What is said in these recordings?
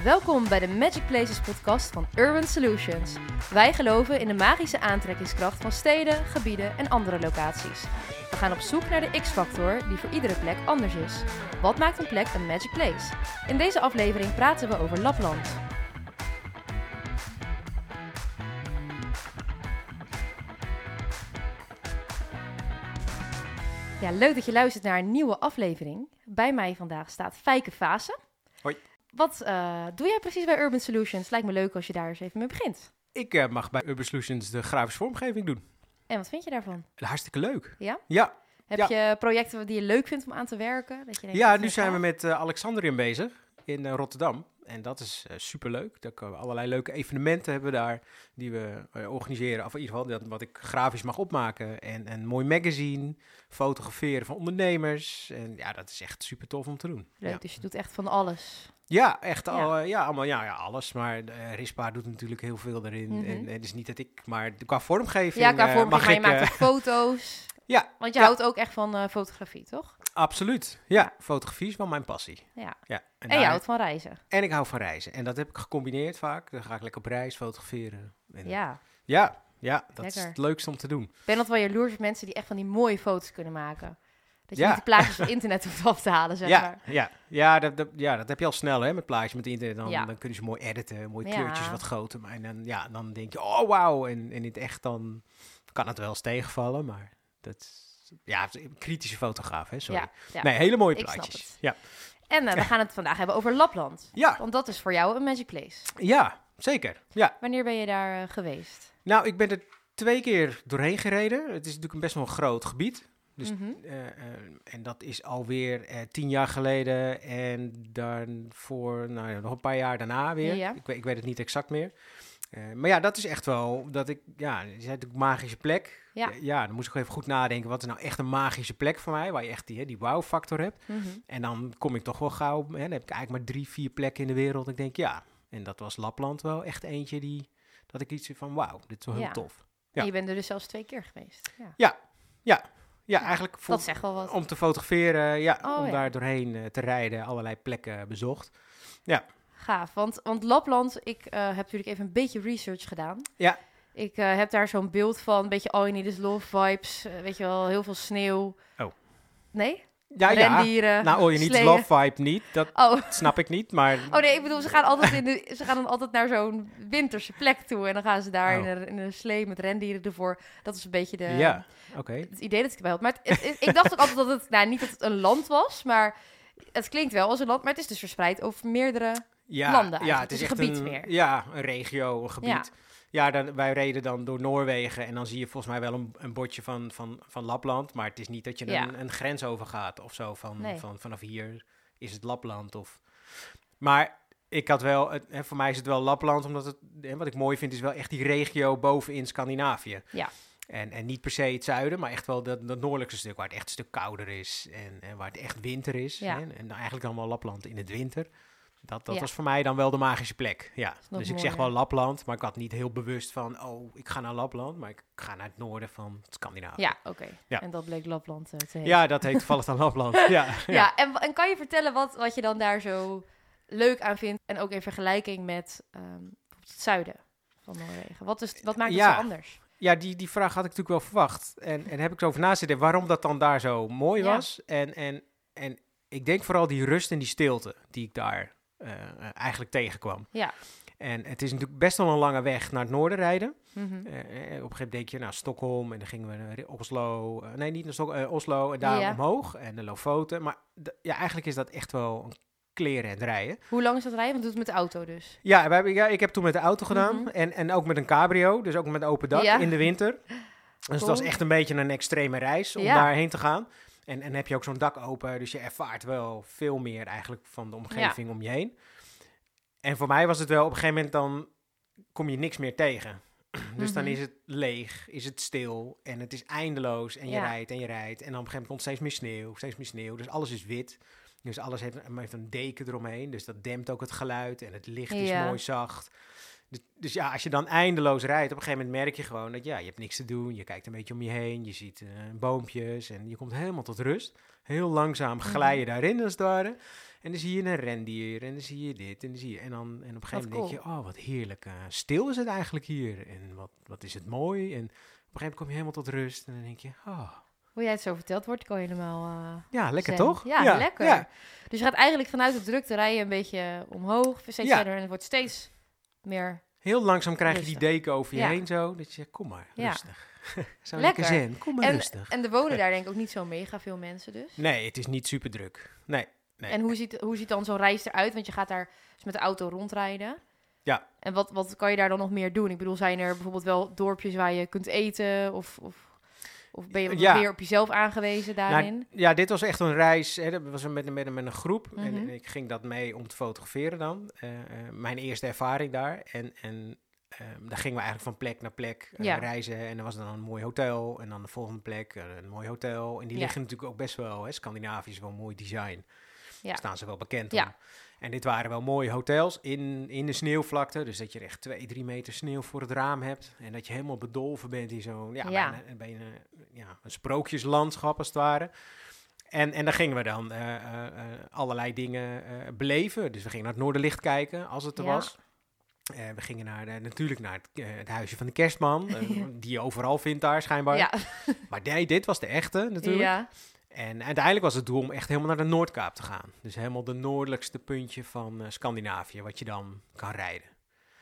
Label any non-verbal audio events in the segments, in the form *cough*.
Welkom bij de Magic Places podcast van Urban Solutions. Wij geloven in de magische aantrekkingskracht van steden, gebieden en andere locaties. We gaan op zoek naar de X-factor die voor iedere plek anders is. Wat maakt een plek een Magic Place? In deze aflevering praten we over Lapland. Ja, leuk dat je luistert naar een nieuwe aflevering. Bij mij vandaag staat Fijke Vaassen. Hoi. Wat eh, doe jij precies bij Urban Solutions? Lijkt me leuk als je daar eens even mee begint. Ik eh, mag bij Urban Solutions de grafische vormgeving doen. En wat vind je daarvan? Hartstikke leuk. Ja? Ja, Heb Ja. je projecten die je leuk vindt om aan te werken? Dat je denkt, ja nu zijn we met eh, Alexandrium bezig in Rotterdam. En dat is super superleuk. Daar we allerlei leuke evenementen hebben we daar die we organiseren. Of in ieder geval dat, wat ik grafisch mag opmaken. En een mooi magazine, fotograferen van ondernemers. En ja, dat is echt super tof om te doen. Leuk, Ja, dus je doet echt van alles. Ja echt al, Ja. ja. allemaal, ja, ja, alles. Maar eh Rispa doet natuurlijk heel veel erin. Mhm. En, en het is niet dat ik, maar qua vormgeving Ja, qua eh, vormgeving, mag maar je ik... maakt eh, ook *laughs* foto's. ja, Want je Ja. houdt ook echt van eh, fotografie, toch? Absoluut. Ja, fotografie is wel mijn passie. Ja. Ja. En, daar- je houdt van reizen. en ik hou van reizen. En dat heb ik gecombineerd vaak. Dan ga ik lekker op reis fotograferen. En Ja. ja, ja, dat is het leukste om te doen. Ik ben altijd wel jaloers op mensen die echt van die mooie foto's kunnen maken. Dat je Ja. niet de plaatjes van internet hoeft af te halen, zeg ja, maar. ja, ja, dat, dat, ja, dat heb je al snel hè, met plaatjes met internet. Dan, Ja. dan kun je ze mooi editen, mooie kleurtjes wat groter. Maar en dan, ja, dan denk je, oh wauw. En, en in het echt dan kan het wel eens tegenvallen. Maar dat is- ja, kritische fotograaf, hè, sorry. Nee, hele mooie Ik snap plaatjes. het. Ja. En eh, we gaan het vandaag hebben over Lapland. Ja, Want dat is voor jou een magic place. ja, zeker. Ja. Wanneer ben je daar eh, geweest? Nou, ik ben er twee keer doorheen gereden. Het is natuurlijk een best wel een groot gebied. Dus, Mhm. eh, eh, en dat is alweer eh, tien jaar geleden. En dan voor nou ja, nog een paar jaar daarna weer. Ja. Ik, weet- ik weet het niet exact meer. Maar ja, dat is echt wel dat ik, ja, je zei natuurlijk magische plek. Ja. Ja, dan moest ik even goed nadenken. Wat is nou echt een magische plek voor mij? Waar je echt die, hè, die wow-factor hebt. Mhm. En dan kom ik toch wel gauw. Hè, dan heb ik eigenlijk maar drie, vier plekken in de wereld. Ik denk ja. En dat was Lapland wel echt eentje die. Dat ik iets van wauw, dit is wel heel Ja. tof. En Ja. je bent er dus zelfs twee keer geweest. Ja. Ja, ja, Ja, eigenlijk voor, Dat zegt wel wat. om te fotograferen, ja, Oh, om ja. daar doorheen eh, te rijden, allerlei plekken bezocht. Gaaf, want, want Lapland, ik eh, heb natuurlijk even een beetje research gedaan. Ja. Ik eh, heb daar zo'n beeld van, een beetje All You Need Is Love vibes, weet je wel, heel veel sneeuw. Oh. Nee? Ja. Rendieren, Nou, oh, je niet love vibe niet, dat Oh. snap ik niet, maar oh nee, ik bedoel, ze gaan, altijd in de, ze gaan dan altijd naar zo'n winterse plek toe. En dan gaan ze daar Oh. in, een, in een slee met rendieren ervoor. Dat is een beetje de, ja, oké. het idee dat ik erbij had. Maar het, het- ik dacht ook altijd dat het, nou niet dat het een land was, maar het klinkt wel als een land. Maar het is dus verspreid over meerdere Ja, landen ja, het is een gebied een, meer. Ja, een regio, een gebied. Ja. Ja, dan, wij reden dan door Noorwegen en dan zie je volgens mij wel een, een bordje van, van, van Lapland. Maar het is niet dat je Ja. een, een grens overgaat of zo. Van, Nee. van, vanaf hier is het Lapland. Of... Maar ik had wel, het, hè, voor mij is het wel Lapland, omdat het, hè, wat ik mooi vind, is wel echt die regio bovenin Scandinavië. Ja. En, en niet per se het zuiden, maar echt wel dat, dat noordelijkste stuk waar het echt een stuk kouder is en, en waar het echt winter is. Ja. Hè? En eigenlijk dan wel Lapland in het winter. Dat, dat Ja. was voor mij dan wel de magische plek. Ja. Dus ik zeg wel Lapland, maar ik had niet heel bewust van, oh, ik ga naar Lapland, maar ik ga naar het noorden van Scandinavië. Ja, oké. Ja. En dat bleek Lapland eh, te heten. Ja, dat heet toevallig dan *laughs* Lapland. Ja, ja. Ja, en, en kan je vertellen wat, wat je dan daar zo leuk aan vindt? En ook in vergelijking met ehm, het zuiden van Noorwegen. Wat, is, wat maakt het Ja. zo anders? Ja, die, die vraag had ik natuurlijk wel verwacht. En, en heb ik zo over nazitten waarom dat dan daar zo mooi was. En, en, en ik denk vooral die rust en die stilte die ik daar eigenlijk tegenkwam. Ja. En het is natuurlijk best wel een lange weg naar het noorden rijden. Eh, eh, op een gegeven moment denk je, nou, Stockholm en dan gingen we naar Oslo. eh, nee, niet naar eh, Oslo en daar Ja. omhoog en de Lofoten. Maar ja, eigenlijk is dat echt wel een kleren en rijden. Hoe lang is dat rijden? Want doe het met de auto dus. Ja, we hebben, ja, ik heb toen met de auto gedaan Mhm. en, en ook met een cabrio, dus ook met open dak Ja. in de winter. Dus het Cool. was echt een beetje een extreme reis om daarheen te gaan. En, en heb je ook zo'n dak open, dus je ervaart wel veel meer eigenlijk van de omgeving om je heen. En voor mij was het wel op een gegeven moment dan kom je niks meer tegen. *clears throat* Dus dan Mhm. is het leeg, is het stil en het is eindeloos en je Ja. rijdt en je rijdt. En dan op een gegeven moment komt steeds meer sneeuw, steeds meer sneeuw. Dus alles is wit. Dus alles heeft, heeft een deken eromheen. Dus dat dempt ook het geluid en het licht is mooi zacht. Dus, ja, als je dan eindeloos rijdt, op een gegeven moment merk je gewoon dat ja, je hebt niks te doen. Je kijkt een beetje om je heen, je ziet eh, boompjes en je komt helemaal tot rust. Heel langzaam glij je daarin als het ware. En dan zie je een rendier en dan zie je dit en dan zie je... En, dan, en op een gegeven moment denk je, oh, wat heerlijk. eh, stil is het eigenlijk hier. En wat, wat is het mooi. En op een gegeven moment kom je helemaal tot rust. En dan denk je, oh, Hoe jij het zo vertelt, word ik al helemaal... ja, lekker zen. toch? Ja, lekker. Ja, Dus je gaat eigenlijk vanuit de drukte rijden een beetje omhoog, Ja. verder en het wordt steeds meer heel langzaam krijg je die deken over je Ja. heen zo. Dat je zegt, kom maar, Ja. rustig. *laughs* zo Lekker. zen, kom maar En, rustig. en er wonen *laughs* daar denk ik ook niet zo mega veel mensen dus. Nee, het is niet super druk. Nee, nee. En hoe ziet, hoe ziet dan zo'n reis eruit? Want je gaat daar dus met de auto rondrijden. Ja. En wat, wat kan je daar dan nog meer doen? Ik bedoel, zijn er bijvoorbeeld wel dorpjes waar je kunt eten? Of, of, of ben je Ja. meer op jezelf aangewezen daarin? Nou, ja, dit was echt een reis. Hè, dat was met, met, met een groep. En, Mhm. en ik ging dat mee om te fotograferen dan. Eh, eh, mijn eerste ervaring daar. En, en ehm, daar gingen we eigenlijk van plek naar plek eh, Ja. reizen. En er was dan een mooi hotel. En dan de volgende plek een mooi hotel. En die Ja. liggen natuurlijk ook best wel... Hè, Scandinavië is wel mooi design. Ja. Daar staan ze wel bekend Ja. om. En dit waren wel mooie hotels in, in de sneeuwvlakte. Dus dat je echt twee, drie meter sneeuw voor het raam hebt. En dat je helemaal bedolven bent in zo'n... Ja, Ja. bijna- bijna, ja, een sprookjeslandschap als het ware. En, en daar gingen we dan eh, eh, eh, allerlei dingen beleven. Dus we gingen naar het Noorderlicht kijken, als het er Ja. was. Eh, we gingen naar, de- natuurlijk naar het, het huisje van de kerstman. *laughs* die je overal vindt daar, schijnbaar. Ja. Maar nee, dit was de echte natuurlijk. ja. En uiteindelijk was het doel om echt helemaal naar de Noordkaap te gaan. Dus helemaal de noordelijkste puntje van eh, Scandinavië, wat je dan kan rijden.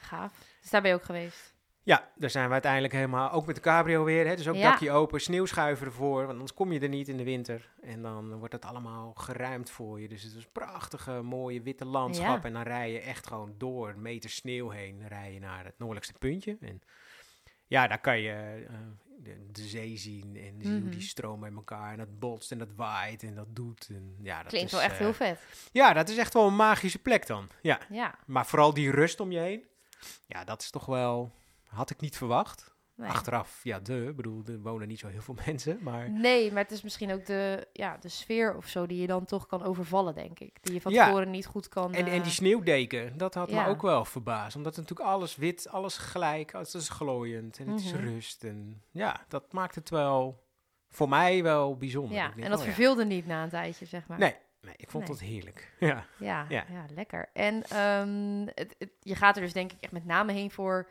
Gaaf. Dus daar ben je ook geweest. Ja, daar zijn we uiteindelijk helemaal, ook met de cabrio weer, hè, dus ook Ja. dakje open, sneeuwschuiven ervoor, want anders kom je er niet in de winter. En dan wordt het allemaal geruimd voor je. Dus het is een prachtige, mooie witte landschap. Ja. En dan rij je echt gewoon door een meter sneeuw heen, rij je naar het noordelijkste puntje. En ja, daar kan je eh, de, de zee zien en je hoe Mhm. die stroom bij elkaar en dat botst en dat waait en dat doet. En ja, dat Klinkt is, wel echt eh, heel vet. Ja, dat is echt wel een magische plek dan. Ja, Ja. maar vooral die rust om je heen. Ja, dat is toch wel... Had ik niet verwacht. Nee. Achteraf, ja, de. Ik bedoel, er wonen niet zo heel veel *laughs* mensen, maar... Nee, maar het is misschien ook de, ja, de sfeer of zo die je dan toch kan overvallen, denk ik. Die je van Ja. tevoren niet goed kan... En, en eh, die sneeuwdeken, dat had ja. me ook wel verbaasd. Omdat het natuurlijk alles wit, alles gelijk, alles is glooiend en het is Mhm. rust. En ja, dat maakt het wel, voor mij wel bijzonder. Ja, denk, en dat oh ja. verveelde niet na een tijdje, zeg maar. Nee, nee, ik vond Nee. het heerlijk. *laughs* Ja. Ja, ja. Ja. lekker. En ehm, het, het- je gaat er dus denk ik echt met name heen voor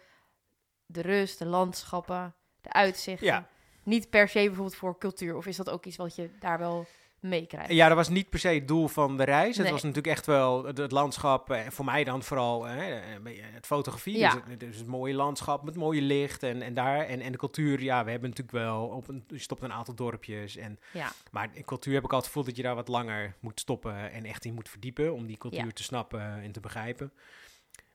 de rust, de landschappen, de uitzichten. Ja. Niet per se bijvoorbeeld voor cultuur. Of is dat ook iets wat je daar wel meekrijgt? Ja, dat was niet per se het doel van de reis. Het was natuurlijk echt wel het, het landschap. En voor mij dan vooral eh, het fotografie. Ja. Dus, het, dus het mooie landschap met mooie licht. En, en, daar, en, en de cultuur, ja, we hebben natuurlijk wel... Op een, je stopt een aantal dorpjes. En, Ja, maar in cultuur heb ik altijd het gevoel dat je daar wat langer moet stoppen... en echt in moet verdiepen om die cultuur te snappen en te begrijpen.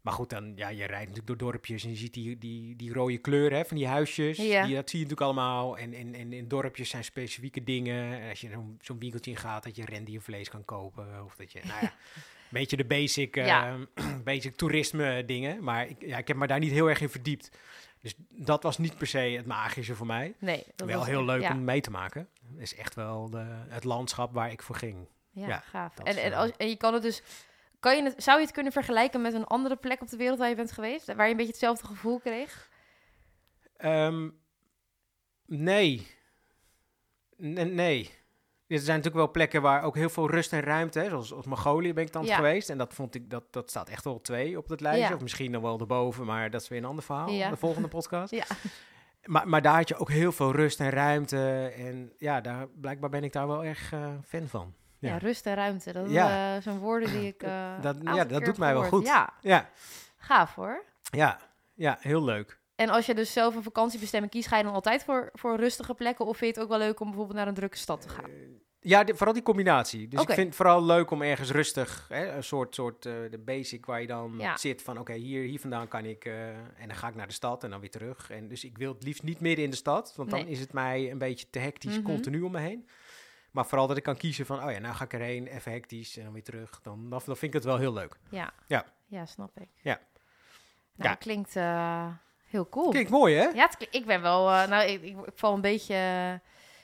Maar goed, dan, ja, je rijdt natuurlijk door dorpjes en je ziet die, die, die rode kleuren hè, van die huisjes. Ja. Die, dat zie je natuurlijk allemaal. En, en, en in dorpjes zijn specifieke dingen. En als je zo'n zo'n winkeltje in gaat, dat je rendiervlees kan kopen. Of dat je, nou ja, *laughs* een beetje de basic, eh, *clears throat* basic toerisme dingen. Maar ik, ja, ik heb me daar niet heel erg in verdiept. Dus dat was niet per se het magische voor mij. nee. Dat wel was heel leuk ja, om mee te maken. Het is echt wel de, het landschap waar ik voor ging. Ja, gaaf. dat En, en, wel- als, en je kan het dus... Kan je het, zou je het kunnen vergelijken met een andere plek op de wereld waar je bent geweest? Waar je een beetje hetzelfde gevoel kreeg? Ehm, nee. N- nee. Er zijn natuurlijk wel plekken waar ook heel veel rust en ruimte, hè, zoals, als Mongolië ben ik dan Ja. geweest. En dat vond ik, dat, dat staat echt wel twee op het lijstje. Ja. Of misschien nog wel erboven, maar dat is weer een ander verhaal. Ja. De volgende podcast. *laughs* Ja. Maar, maar daar had je ook heel veel rust en ruimte. En ja, daar, blijkbaar ben ik daar wel erg eh, fan van. Ja, Ja. rust en ruimte. Dat Ja. eh, zijn woorden die ik. eh, Dat- een ja, dat doet mij wel goed. Ja, Ja, gaaf hoor. ja, ja, heel leuk. En als je dus zelf een vakantiebestemming kiest, ga je dan altijd voor, voor rustige plekken? Of vind je het ook wel leuk om bijvoorbeeld naar een drukke stad te gaan? Ja, di- vooral die combinatie. Dus ik vind het vooral leuk om ergens rustig, hè, een soort, soort eh, de basic waar je dan Ja. zit van, oké, hier, hier vandaan kan ik, eh, en dan ga ik naar de stad en dan weer terug. En dus ik wil het liefst niet midden in de stad, want dan is het mij een beetje te hectisch, Mhm. continu om me heen. Maar vooral dat ik kan kiezen van, oh ja, nou ga ik erheen, even hectisch en dan weer terug. Dan, dan, vind ik het wel heel leuk. Ja. Ja. Ja, snap ik. Ja. Nou, Ja. klinkt eh, heel cool. Kijk, mooi hè? Ja, kli- ik ben wel... eh, nou, ik, ik, ik val een beetje eh,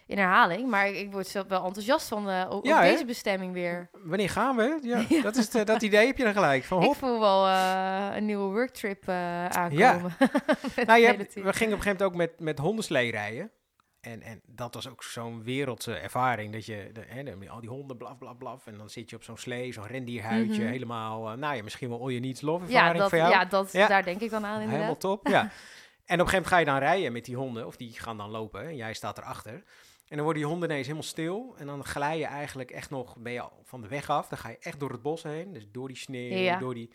in herhaling, maar ik, ik word zelf wel enthousiast van ook, Ja, deze bestemming weer. Wanneer gaan we? Ja, *laughs* Ja. Dat, is het, dat idee heb je dan gelijk. Van *laughs* Ik hop. voel wel een nieuwe worktrip eh, aankomen. Met *laughs* Nou, je hebt, we gingen op een gegeven moment ook met, met hondenslee rijden. En, en dat was ook zo'n wereldse ervaring. Dat je, de, hè, al die honden, blaf, blaf, blaf. En dan zit je op zo'n slee, zo'n rendierhuidje. Mhm. Helemaal, eh, nou ja, misschien wel all you needs love Ja, ervaring dat, voor jou. ja dat, Ja. daar denk ik dan aan Helemaal inderdaad. top, ja. En op een gegeven moment ga je dan rijden met die honden. Of die gaan dan lopen en jij staat erachter. En dan worden die honden ineens helemaal stil. En dan glij je eigenlijk echt nog, ben je van de weg af. Dan ga je echt door het bos heen. Dus door die sneeuw, Ja. door die...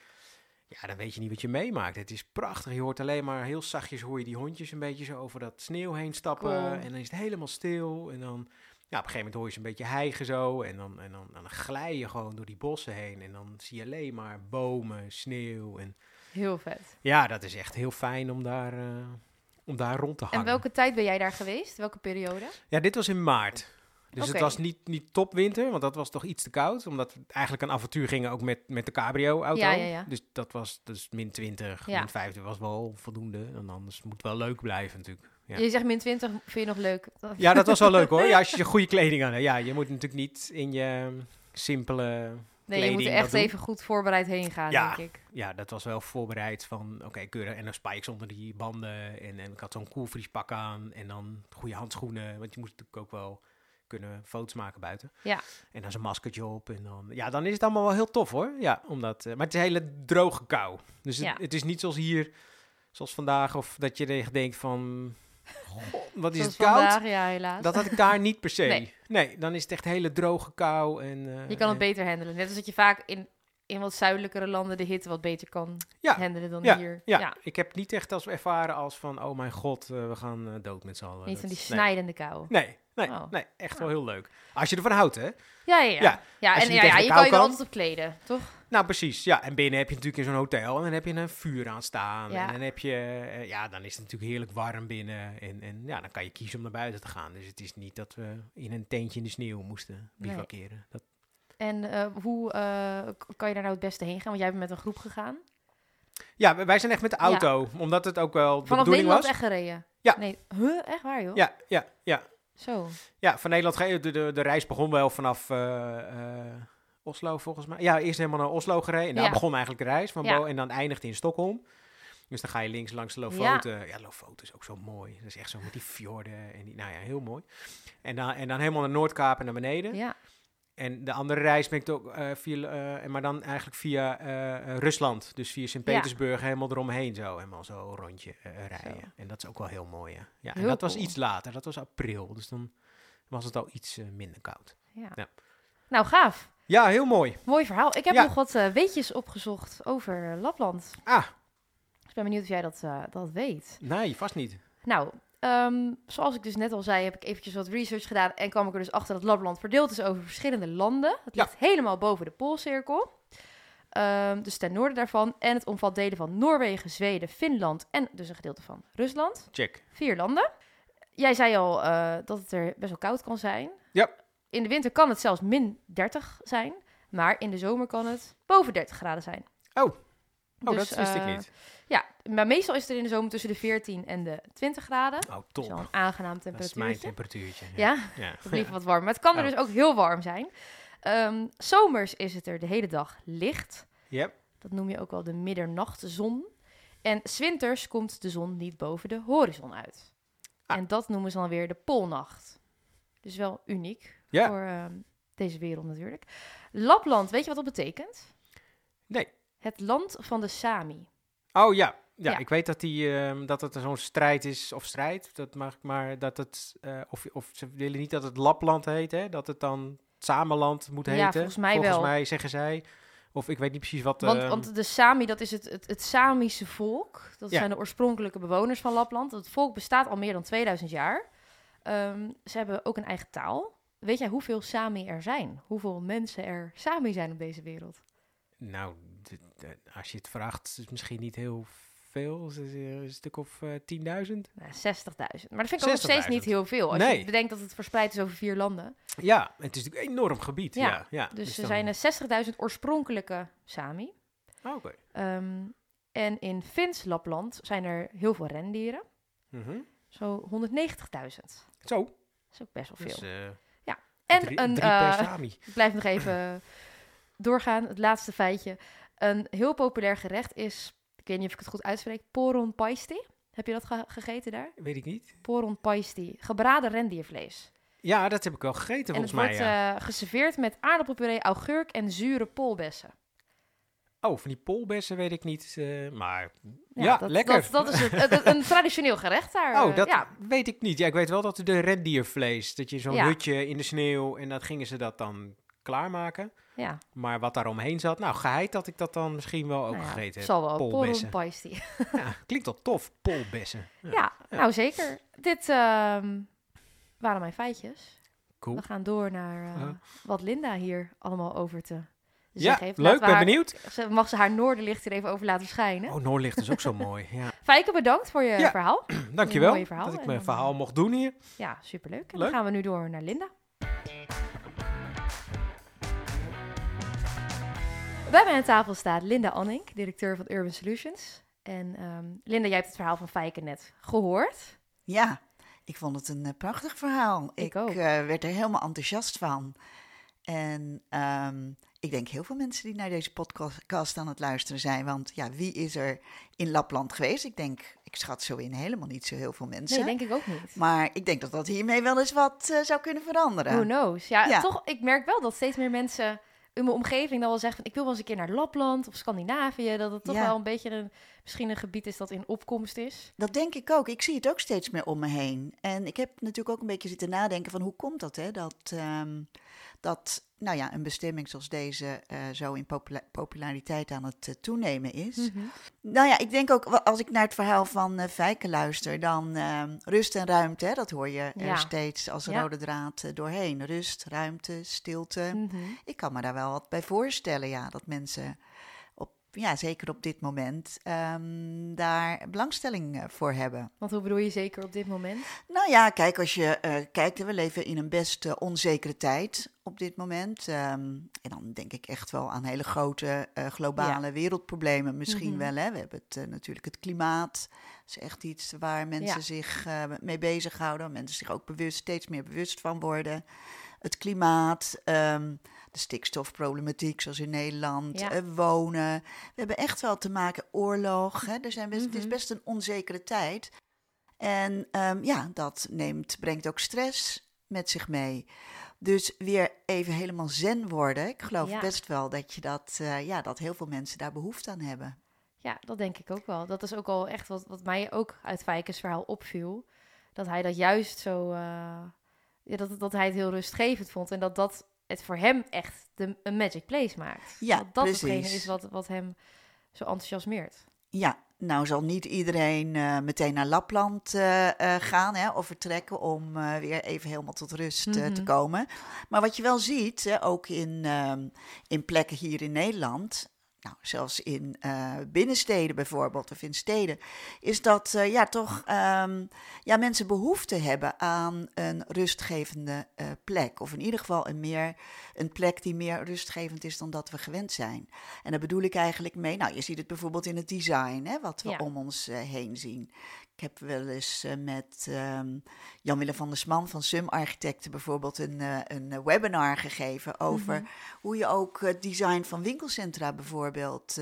Ja, dan weet je niet wat je meemaakt. Het is prachtig. Je hoort alleen maar heel zachtjes hoor je die hondjes een beetje zo over dat sneeuw heen stappen. Cool. En dan is het helemaal stil. En dan, ja, op een gegeven moment hoor je ze een beetje hijgen zo. En dan, en dan, dan glij je gewoon door die bossen heen. En dan zie je alleen maar bomen, sneeuw. En Heel vet. ja, dat is echt heel fijn om daar, eh, om daar rond te hangen. En welke tijd ben jij daar geweest? Welke periode? Ja, dit was in maart. Dus het was niet, niet topwinter, want dat was toch iets te koud. Omdat we eigenlijk een avontuur gingen ook met, met de cabrio-auto. Ja, ja, ja. Dus dat was dus min 20, Ja. min 50 was wel voldoende. En anders moet het wel leuk blijven natuurlijk. Ja. Je zegt min 20, vind je nog leuk? *laughs* Ja, dat was wel leuk hoor. Ja, als je je goede kleding aan hebt. Ja, je moet natuurlijk niet in je simpele... Nee, je moet er echt even goed voorbereid heen gaan, Ja. denk ik. Ja, dat was wel voorbereid van, oké, keurig. En dan spikes onder die banden. En, en ik had zo'n koelvriespak aan. En dan goede handschoenen. Want je moest natuurlijk ook wel kunnen foto's maken buiten. Ja. En dan zo'n maskertje op. En dan, ja, dan is het allemaal wel heel tof hoor. Ja, omdat, eh, maar het is hele droge kou. Dus het, Ja. het is niet zoals hier, zoals vandaag. Of dat je echt denkt van, "Goh, wat is het koud. vandaag, ja, helaas. Dat had ik daar niet per se. Nee. Nee. dan is het echt hele droge kou. En, eh, je kan het en- beter handelen. Net als dat je vaak in, in wat zuidelijkere landen de hitte wat beter kan Ja. handelen dan Ja, hier. Ja, ik heb niet echt als ervaren als van, oh mijn god, eh, we gaan dood met z'n allen. Niet van die nee. snijdende kou. Nee, nee, Oh. nee, echt wel heel leuk. Als je ervan houdt, hè? Ja, ja, ja. Ja, en je ja, je kan je altijd op kleden, toch? Nou, precies. Ja, en binnen heb je natuurlijk in zo'n hotel en dan heb je een vuur aan staan. Ja. En dan heb je, eh, ja, dan is het natuurlijk heerlijk warm binnen. En, en ja, dan kan je kiezen om naar buiten te gaan. Dus het is niet dat we in een tentje in de sneeuw moesten bivakeren. Dat, En eh, hoe eh, kan je daar nou het beste heen gaan? Want jij bent met een groep gegaan. ja, wij- wij zijn echt met de auto, omdat het ook wel de Vanaf bedoeling Nederland was. echt gereden? Ja. Nee, huh? Echt waar, joh? Ja, ja, ja. Zo. Ja, van Nederland de, de, de reis begon wel vanaf eh, eh, Oslo volgens mij. Ja, eerst helemaal naar Oslo gereden. En daar Ja. begon eigenlijk de reis van Ja. Bo. En dan eindigde in Stockholm. Dus dan ga je links langs de Lofoten. Ja, Lofoten is ook zo mooi. Dat is echt zo met die fjorden. En die, nou ja, heel mooi. En dan, en dan helemaal naar Noordkaap en naar beneden. Ja. En de andere reis ben ik ook eh, via, eh, maar dan eigenlijk via eh, Rusland. Dus via Sint-Petersburg helemaal eromheen zo. Helemaal zo een rondje rijden. Zo. En dat is ook wel heel mooi, ja. ja en dat was iets later. Dat was april. Dus dan was het al iets minder koud. ja. Ja. Nou, gaaf. Ja, heel mooi. Mooi verhaal. Ik heb nog wat weetjes opgezocht over Lapland. Ah, Ik ben benieuwd of jij dat, dat weet. nee, vast niet. Nou, ehm, zoals ik dus net al zei, heb ik eventjes wat research gedaan en kwam ik er dus achter dat Lapland verdeeld is over verschillende landen. Het Ja. ligt helemaal boven de Poolcirkel. Ehm, dus ten noorden daarvan. En het omvat delen van Noorwegen, Zweden, Finland en dus een gedeelte van Rusland. Check. Vier landen. Jij zei al eh, dat het er best wel koud kan zijn. Ja. In de winter kan het zelfs min 30 zijn. Maar in de zomer kan het boven 30 graden zijn. Oh, oh Dus, dat wist ik eh, niet. Ja, maar meestal is het er in de zomer tussen de 14 en de 20 graden. Oh, top. is een aangenaam Dat is mijn temperatuurtje. Ja, ja. blijft wat warm. Maar het kan er Oh. dus ook heel warm zijn. Ehm, zomers is het er de hele dag licht. Yep. Dat noem je ook wel de middernachtzon. En 's winters komt de zon niet boven de horizon uit. Ah. En dat noemen ze dan weer de poolnacht. Dus wel uniek Ja. voor ehm, deze wereld natuurlijk. Lapland, weet je wat dat betekent? Nee. Het land van de Sami. Oh ja. Ja, Ja. ik weet dat, die, ehm, dat het zo'n strijd is, of strijd, dat mag maar dat het, eh, of, of ze willen niet dat het Lapland heet, hè? dat het dan Samenland moet Ja, heten. volgens mij volgens wel. mij zeggen zij, of ik weet niet precies wat. Want, ehm, want de Sami, dat is het, het, het Samische volk. Dat Ja. zijn de oorspronkelijke bewoners van Lapland. Het volk bestaat al meer dan 2000 jaar. Ehm, ze hebben ook een eigen taal. Weet jij hoeveel Sami er zijn? Hoeveel mensen er Sami zijn op deze wereld? Nou, als je het vraagt, is het misschien niet heel veel. Is eh, een stuk of eh, 10.000? Nou, 60.000. Maar dat vind ik ook nog steeds 60.000. niet heel veel. Als Nee. je bedenkt dat het verspreid is over vier landen. Ja, het is natuurlijk een enorm gebied. Ja, Ja, ja, Dus er dan- zijn er 60.000 oorspronkelijke Sami. Oh, Oké. Ehm, en in Fins Lapland zijn er heel veel rendieren. Mhm. Zo 190.000. Zo, Dat is ook best wel veel. dus eh, en drie, een, drie eh. Ik blijf nog even *laughs* doorgaan. Het laatste feitje. Een heel populair gerecht is, ik weet niet of ik het goed uitspreek, poron paisti. Heb je dat ge- gegeten daar? Weet ik niet. Poron paisti. Gebraden rendiervlees. Ja, dat heb ik wel gegeten en het volgens mij. wordt ja. eh, geserveerd met aardappelpuree, augurk en zure polbessen. Oh, van die polbessen weet ik niet. eh, maar ja, dat, lekker. Dat, dat is het, het- het- een *laughs* traditioneel gerecht daar. Oh, eh, dat ja, weet ik niet. Ja, ik weet wel dat de rendiervlees, dat je zo'n hutje in de sneeuw en dat gingen ze dat dan klaarmaken. ja. Maar wat daar omheen zat, nou, geheid dat ik dat dan misschien wel ook Nou ja, gegeten heb. Zal wel. polbessen. Paisti. Ja, klinkt wel tof, polbessen. *laughs* Ja, Ja, nou zeker. Dit ehm, waren mijn feitjes. Cool. We gaan door naar eh, wat Linda hier allemaal over te Ja, zeggen heeft. leuk, ben haar- benieuwd. Ze, mag ze haar noorderlicht hier even over laten schijnen. Oh, Noordlicht is ook zo mooi. *laughs* Ja. Fijke, bedankt voor je Ja. verhaal. *clears throat* Dankjewel verhaal dat ik mijn verhaal eh, mocht doen hier. Ja, superleuk. En Leuk. dan gaan we nu door naar Linda. Bij mij aan tafel staat Linda Annink, directeur van Urban Solutions. En ehm, Linda, jij hebt het verhaal van Fijke net gehoord. Ja, ik vond het een eh, prachtig verhaal. Ik ook. eh, werd er helemaal enthousiast van. En ehm, ik denk heel veel mensen die naar deze podcast aan het luisteren zijn. Want ja, wie is er in Lapland geweest? Ik denk, ik schat zo in helemaal niet zo heel veel mensen. Nee, denk ik ook niet. Maar ik denk dat dat hiermee wel eens wat eh, zou kunnen veranderen. Who knows? Ja, Ja. toch, ik merk wel dat steeds meer mensen in mijn omgeving dan wel zeggen van ik wil wel eens een keer naar Lapland of Scandinavië. Dat het toch Ja. wel een beetje een, misschien een gebied is dat in opkomst is. Dat denk ik ook. Ik zie het ook steeds meer om me heen. En ik heb natuurlijk ook een beetje zitten nadenken van hoe komt dat, hè? Dat, ehm, dat nou ja, een bestemming zoals deze eh, zo in popula- populariteit aan het eh, toenemen is. Mhm. Nou ja, ik denk ook, als ik naar het verhaal van eh Fijke luister, dan ehm, rust en ruimte, hè, dat hoor je er steeds als Ja. rode draad doorheen. Rust, ruimte, stilte. Mhm. Ik kan me daar wel wat bij voorstellen, ja, dat mensen, ja, zeker op dit moment, ehm, daar belangstelling eh, voor hebben. Want hoe bedoel je zeker op dit moment? Nou ja, kijk, als je eh, kijkt, we leven in een best eh, onzekere tijd op dit moment. Ehm, en dan denk ik echt wel aan hele grote globale wereldproblemen misschien Mhm. wel. Hè? We hebben het, natuurlijk het klimaat. Dat is echt iets waar mensen Ja. zich mee bezighouden. Mensen zich ook bewust, steeds meer bewust van worden. Het klimaat, ehm, de stikstofproblematiek zoals in Nederland, Ja. eh, wonen. We hebben echt wel te maken oorlog. Hè? Er zijn best, Het is Mhm. best een onzekere tijd. En ehm, ja, dat neemt, brengt ook stress met zich mee. Dus weer even helemaal zen worden. Ik geloof Ja. best wel dat, je dat, eh, ja, dat heel veel mensen daar behoefte aan hebben. Ja, dat denk ik ook wel. Dat is ook al echt wat, wat mij ook uit Fijkes verhaal opviel. Dat hij dat juist zo... eh, ja, dat, dat hij het heel rustgevend vond. En dat dat het voor hem echt de, een magic place maakt. Ja, dat dat hetgene precies. is wat, wat hem zo enthousiasmeert. Ja, nou zal niet iedereen eh, meteen naar Lapland eh, eh, gaan hè, of vertrekken om weer even helemaal tot rust te Mhm. komen. Maar wat je wel ziet, hè, ook in, ehm, in plekken hier in Nederland, nou, zelfs in eh, binnensteden bijvoorbeeld of in steden, is dat eh, ja, toch ehm, ja, mensen behoefte hebben aan een rustgevende eh, plek. Of in ieder geval een, meer, een plek die meer rustgevend is dan dat we gewend zijn. En daar bedoel ik eigenlijk mee. Nou, je ziet het bijvoorbeeld in het design, hè, wat we Ja. om ons heen zien. Ik heb wel eens eh, met ehm, Jan-Willem van der Sman van Sum Architecten bijvoorbeeld een, eh, een eh, webinar gegeven over Mhm. hoe je ook het design van winkelcentra bijvoorbeeld,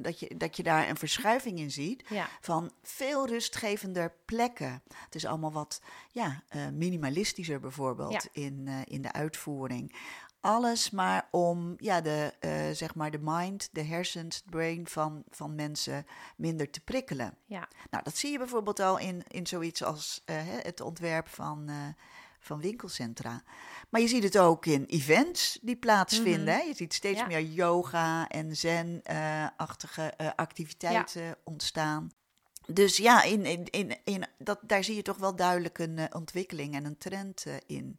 dat, je, dat je daar een verschuiving in ziet Ja, van veel rustgevender plekken. Het is allemaal wat ja, minimalistischer bijvoorbeeld Ja. in, in de uitvoering. Alles maar om ja, de, eh, zeg maar de mind, de hersens, het brain van, van mensen minder te prikkelen. ja. Nou, dat zie je bijvoorbeeld al in, in zoiets als eh, het ontwerp van, eh, van winkelcentra. Maar je ziet het ook in events die plaatsvinden. Mhm. hè. Je ziet steeds Ja. meer yoga en zen-achtige activiteiten ontstaan. Dus ja, in, in, in, in, dat, daar zie je toch wel duidelijk een ontwikkeling en een trend in.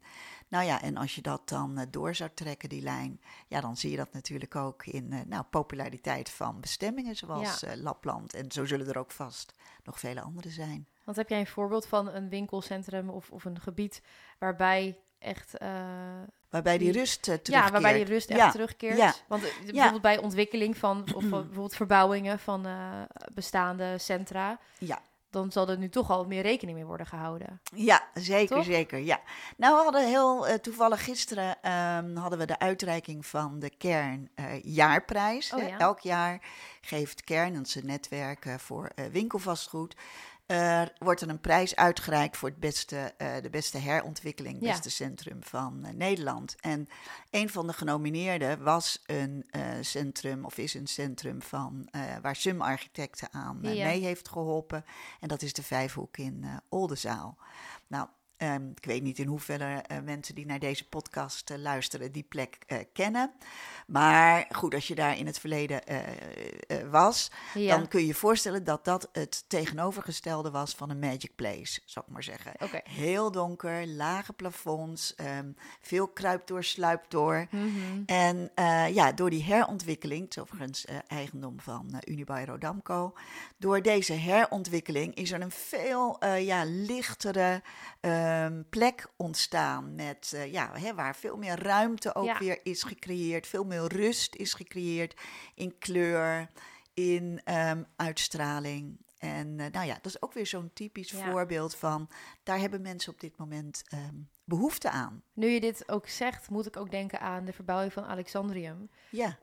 Nou ja, en als je dat dan eh, door zou trekken, die lijn, ja, dan zie je dat natuurlijk ook in eh, nou, populariteit van bestemmingen zoals Ja. eh, Lapland. En zo zullen er ook vast nog vele andere zijn. Want heb jij een voorbeeld van een winkelcentrum of, of een gebied waarbij echt... Waarbij die Die- rust uh, ja, terugkeert. waarbij die rust echt Ja, terugkeert. ja. Want bijvoorbeeld bij ontwikkeling van, of *clears throat* bijvoorbeeld verbouwingen van bestaande centra, Ja. Dan zal er nu toch al meer rekening mee worden gehouden. Ja, zeker, Toch? zeker. Ja. Nou, we hadden heel eh, toevallig gisteren ehm, hadden we de uitreiking van de Kern eh, jaarprijs. Oh ja. Elk jaar geeft Kern, een netwerk voor eh, winkelvastgoed, er wordt er een prijs uitgereikt voor het beste, eh, de beste herontwikkeling, Ja. beste centrum van eh, Nederland. En een van de genomineerden was een eh, centrum, of is een centrum van waar SUM Architecten aan Ja. mee heeft geholpen. En dat is de Vijfhoek in Oldenzaal. Nou, ehm, ik weet niet in hoeverre eh, mensen die naar deze podcast eh, luisteren die plek eh, kennen. Maar goed, als je daar in het verleden was, Ja, dan kun je je voorstellen dat dat het tegenovergestelde was van een magic place, zou ik maar zeggen. Heel donker, lage plafonds, ehm, veel kruip door, sluip door. Mhm. En ja, door die herontwikkeling, het is overigens eigendom van Unibail Rodamco, door deze herontwikkeling is er een veel ja, lichtere ehm, plek ontstaan, met, eh, ja, hè, waar veel meer ruimte ook Ja. weer is gecreëerd, veel meer rust is gecreëerd in kleur, in ehm, uitstraling. En eh, nou ja, dat is ook weer zo'n typisch Ja. voorbeeld van, daar hebben mensen op dit moment ehm, behoefte aan. Nu je dit ook zegt, moet ik ook denken aan de verbouwing van Alexandrium. Ja,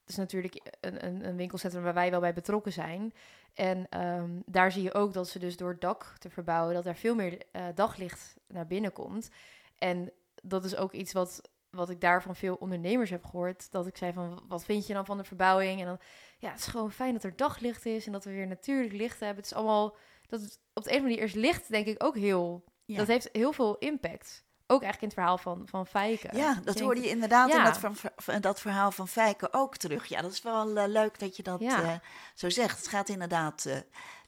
het is natuurlijk een, een, een winkelcentrum waar wij wel bij betrokken zijn. En ehm, daar zie je ook dat ze dus door het dak te verbouwen, dat er veel meer eh, daglicht naar binnen komt. En dat is ook iets wat, wat ik daar van veel ondernemers heb gehoord. Dat ik zei van, wat vind je dan van de verbouwing? En dan, ja, het is gewoon fijn dat er daglicht is en dat we weer natuurlijk licht hebben. Het is allemaal, dat het op de een of andere manier is licht denk ik ook heel, ja. dat heeft heel veel impact. Ook eigenlijk in het verhaal van, van Fijke. Ja, dat hoorde je inderdaad in dat, van, van dat verhaal van Fijke ook terug. Ja, dat is wel eh, leuk dat je dat Ja. eh, zo zegt. Het gaat inderdaad eh,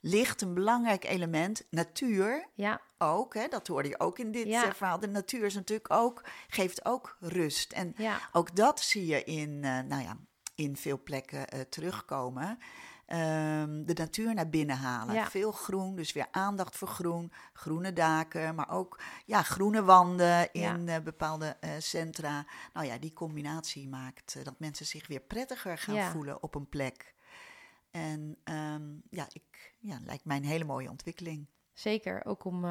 licht, een belangrijk element. Natuur Ja, ook, hè, dat hoorde je ook in dit Ja. verhaal. De natuur is natuurlijk ook, geeft ook rust. En ook dat zie je in, nou ja, in veel plekken terugkomen. Ehm, de natuur naar binnen halen. Ja. Veel groen, dus weer aandacht voor groen. Groene daken, maar ook ja, groene wanden in eh, bepaalde eh, centra. Nou ja, die combinatie maakt eh, dat mensen zich weer prettiger gaan Ja. voelen op een plek. En ehm, ja, ik, ja, lijkt mij een hele mooie ontwikkeling. Zeker, ook om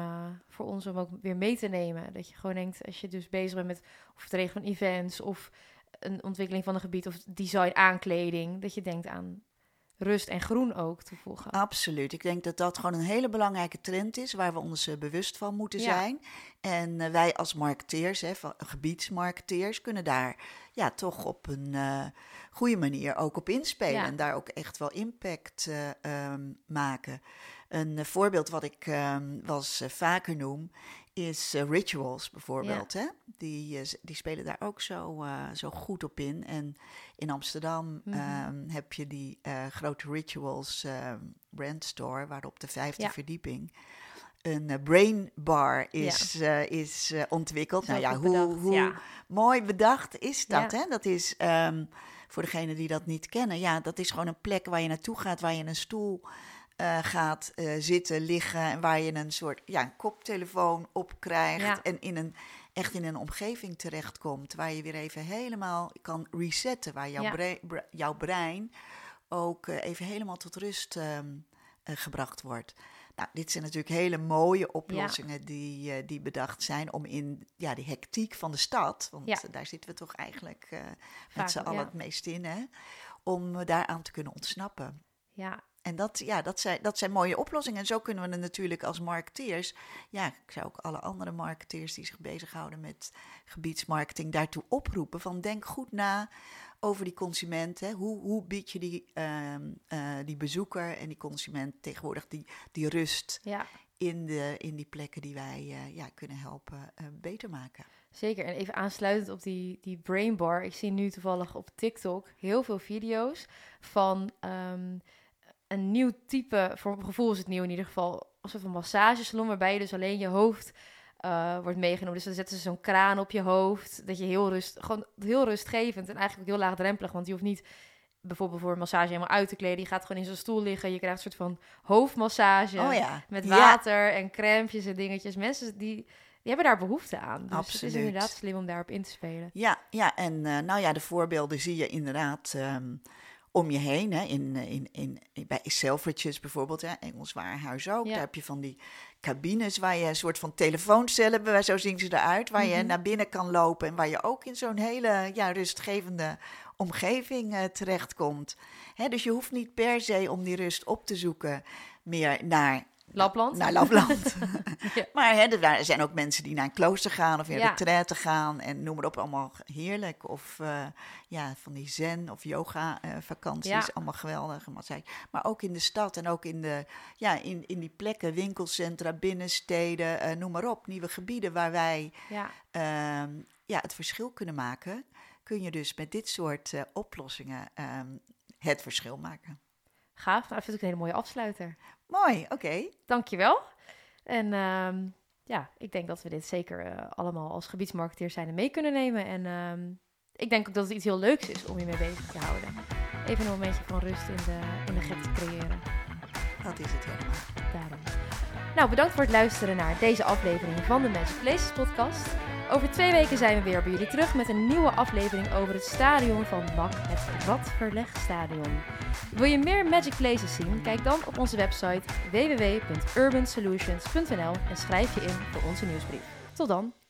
voor ons om ook weer mee te nemen. Dat je gewoon denkt, als je dus bezig bent met of het regelen van events of een ontwikkeling van een gebied of design aankleding, dat je denkt aan rust en groen ook toevoegen. Absoluut. Ik denk dat dat gewoon een hele belangrijke trend is waar we ons eh, bewust van moeten Ja. zijn. En eh, wij als marketeers, hè, van- gebiedsmarketeers, kunnen daar ja, toch op een eh, goede manier ook op inspelen. Ja. En daar ook echt wel impact eh, ehm, maken. Een voorbeeld wat ik ehm wel eens vaker noem, is eh, rituals bijvoorbeeld. Hè? Die, eh, die spelen daar ook zo, eh, zo goed op in. En in Amsterdam Mhm. ehm, heb je die grote rituals ehm, brandstore, waar op de vijfde Ja. verdieping een brain bar is, is ontwikkeld. Zo nou ja, hoe, bedacht, hoe ja. mooi bedacht is dat? Hè? Dat is ehm, voor degenen die dat niet kennen. Ja, dat is gewoon een plek waar je naartoe gaat, waar je een stoel eh, gaat eh, zitten, liggen en waar je een soort ja, een koptelefoon op krijgt Ja. en in een echt in een omgeving terechtkomt waar je weer even helemaal kan resetten, waar jouw, Ja. bre- bre- jouw brein ook eh, even helemaal tot rust ehm, eh, gebracht wordt. Nou, dit zijn natuurlijk hele mooie oplossingen die, die bedacht zijn om in ja, die hectiek van de stad, want daar zitten we toch eigenlijk met z'n allen het meest in, hè, om daaraan te kunnen ontsnappen. Ja, En dat, ja, dat, zijn, dat zijn mooie oplossingen. En zo kunnen we het natuurlijk als marketeers. Ja, ik zou ook alle andere marketeers die zich bezighouden met gebiedsmarketing daartoe oproepen. Van denk goed na over die consument. Hè. Hoe, hoe bied je die, ehm, eh, die bezoeker en die consument tegenwoordig die, die rust ja, in, de, in die plekken die wij eh, ja, kunnen helpen eh, beter maken. zeker. En even aansluitend op die, die brain bar. Ik zie nu toevallig op TikTok heel veel video's van ehm, een nieuw type, voor mijn gevoel is het nieuw in ieder geval, een soort van massagesalon waarbij je dus alleen je hoofd eh, wordt meegenomen. Dus dan zetten ze zo'n kraan op je hoofd, dat je heel rust, gewoon heel rustgevend en eigenlijk ook heel laagdrempelig, want je hoeft niet bijvoorbeeld voor een massage helemaal uit te kleden. Je gaat gewoon in zo'n stoel liggen, je krijgt een soort van hoofdmassage oh ja. met Ja, water en crèmpjes en dingetjes. Mensen die, die hebben daar behoefte aan. Dus het Absoluut. is inderdaad slim om daarop in te spelen. Ja, ja en eh, nou ja, de voorbeelden zie je inderdaad ehm, om je heen. Hè. In, eh, in, in, bij Selfridges bijvoorbeeld, hè. Engels Warenhuis ook. Ja. Daar heb je van die cabines waar je een soort van telefooncellen zo zien ze eruit, waar je Mhm. naar binnen kan lopen en waar je ook in zo'n hele ja, rustgevende omgeving eh, terechtkomt. Hè, dus je hoeft niet per se om die rust op te zoeken meer naar Lapland. Naar Lapland. Ja. *laughs* *laughs* Maar hè, er zijn ook mensen die naar een klooster gaan of in Ja. retraite gaan. En noem maar op, allemaal heerlijk. Of eh, ja, van die zen of yoga eh, Ja. allemaal geweldig. Maar ook in de stad en ook in, de, ja, in, in die plekken, winkelcentra, binnensteden, eh, noem maar op. Nieuwe gebieden waar wij Ja, ehm, ja, het verschil kunnen maken. Kun je dus met dit soort oplossingen ehm, het verschil maken. gaaf. Dat vind ik een hele mooie afsluiter. Mooi, oké. Dankjewel. En ehm, ja, ik denk dat we dit zeker eh, allemaal als gebiedsmarketeers zijn mee kunnen nemen. En ehm, ik denk ook dat het iets heel leuks is om je mee bezig te houden. Even een momentje van rust in de, in de gek te creëren. Dat is het helemaal. Daarom. Nou, bedankt voor het luisteren naar deze aflevering van de Magic Places podcast. Over twee weken zijn we weer bij jullie terug met een nieuwe aflevering over het stadion van NAC, het Radverlegstadion. Wil je meer Magic Places zien? Kijk dan op onze website www.urbansolutions.nl en schrijf je in voor onze nieuwsbrief. Tot dan!